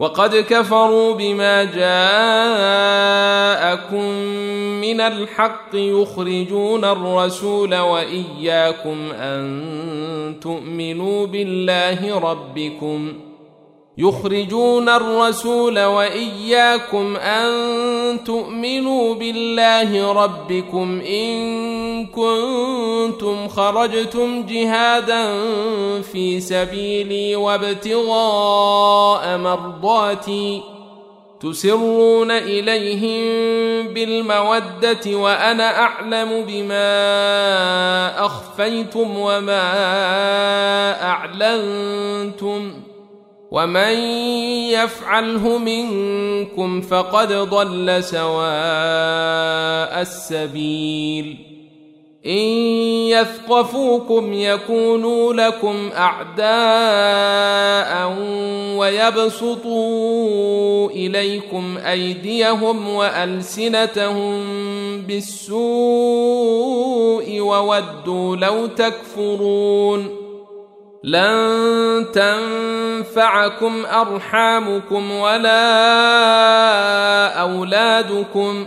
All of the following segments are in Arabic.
وقد كفروا بما جاءكم من الحق يخرجون الرسول وإياكم أن تؤمنوا بالله ربكم يخرجون الرسول وإياكم أن تؤمنوا بالله ربكم إن كنتم خرجتم جهادا في سبيلي وابتغاء مرضاتي تسرون إليهم بالمودة وأنا أعلم بما أخفيتم وما أعلنتم ومن يفعله منكم فقد ضل سواء السبيل إن يثقفوكم يكونوا لكم أعداء ويبسطوا إليكم أيديهم وألسنتهم بالسوء وودوا لو تكفرون لن تنفعكم أرحامكم ولا أولادكم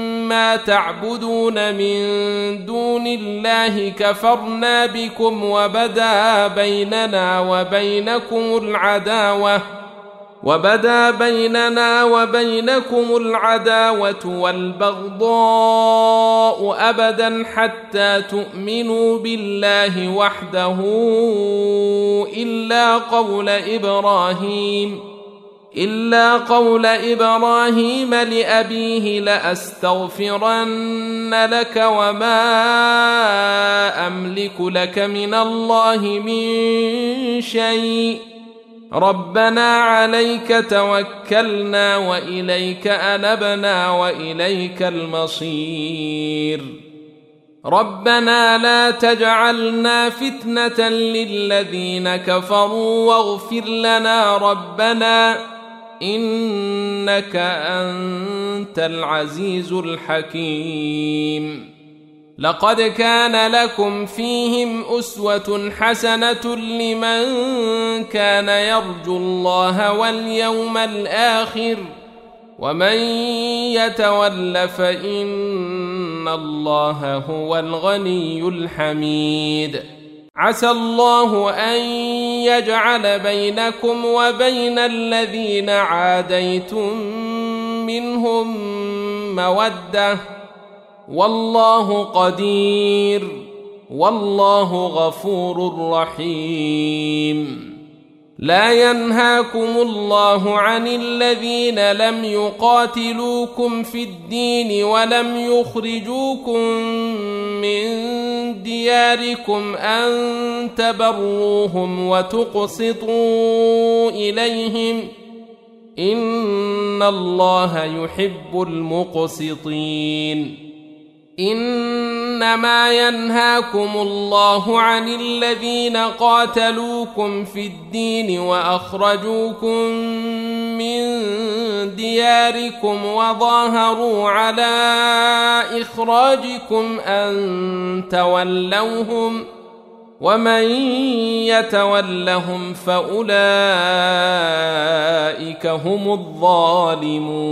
ومما تعبدون من دون الله كفرنا بكم وبدا بيننا وبينكم العداوة وبدا بيننا وبينكم العداوة والبغضاء أبدا حتى تؤمنوا بالله وحده إلا قول إبراهيم إلا قول إبراهيم لأبيه لأستغفرن لك وما أملك لك من الله من شيء. ربنا عليك توكلنا وإليك أنبنا وإليك المصير. ربنا لا تجعلنا فتنة للذين كفروا واغفر لنا ربنا إنك أنت العزيز الحكيم. لقد كان لكم فيهم أسوة حسنة لمن كان يرجو الله واليوم الآخر ومن يتول فإن الله هو الغني الحميد. عسى الله أن يجعل بينكم وبين الذين عاديتم منهم مودة. والله قدير والله غفور رحيم. لا ينهاكم الله عن الذين لم يقاتلوكم في الدين ولم يخرجوكم من دياركم أن تبروهم وتقسطوا إليهم إن الله يحب المقسطين. إنما ينهاكم الله عن الذين قاتلوكم في الدين وأخرجوكم من دياركم وظاهروا على إخراجكم أن تولوهم ومن يتولهم فأولئك هم الظالمون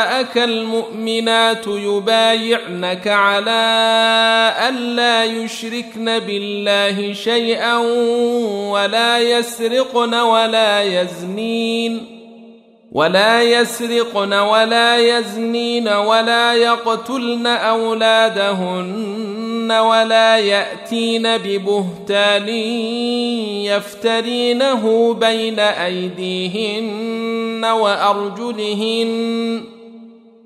جاءك المؤمنات يبايعنك على الا يشركن بالله شيئا ولا يسرقن ولا يزنين ولا يسرقن ولا يزنين ولا يقتلن اولادهن ولا ياتين ببهتان يفترينه بين ايديهن وارجلهن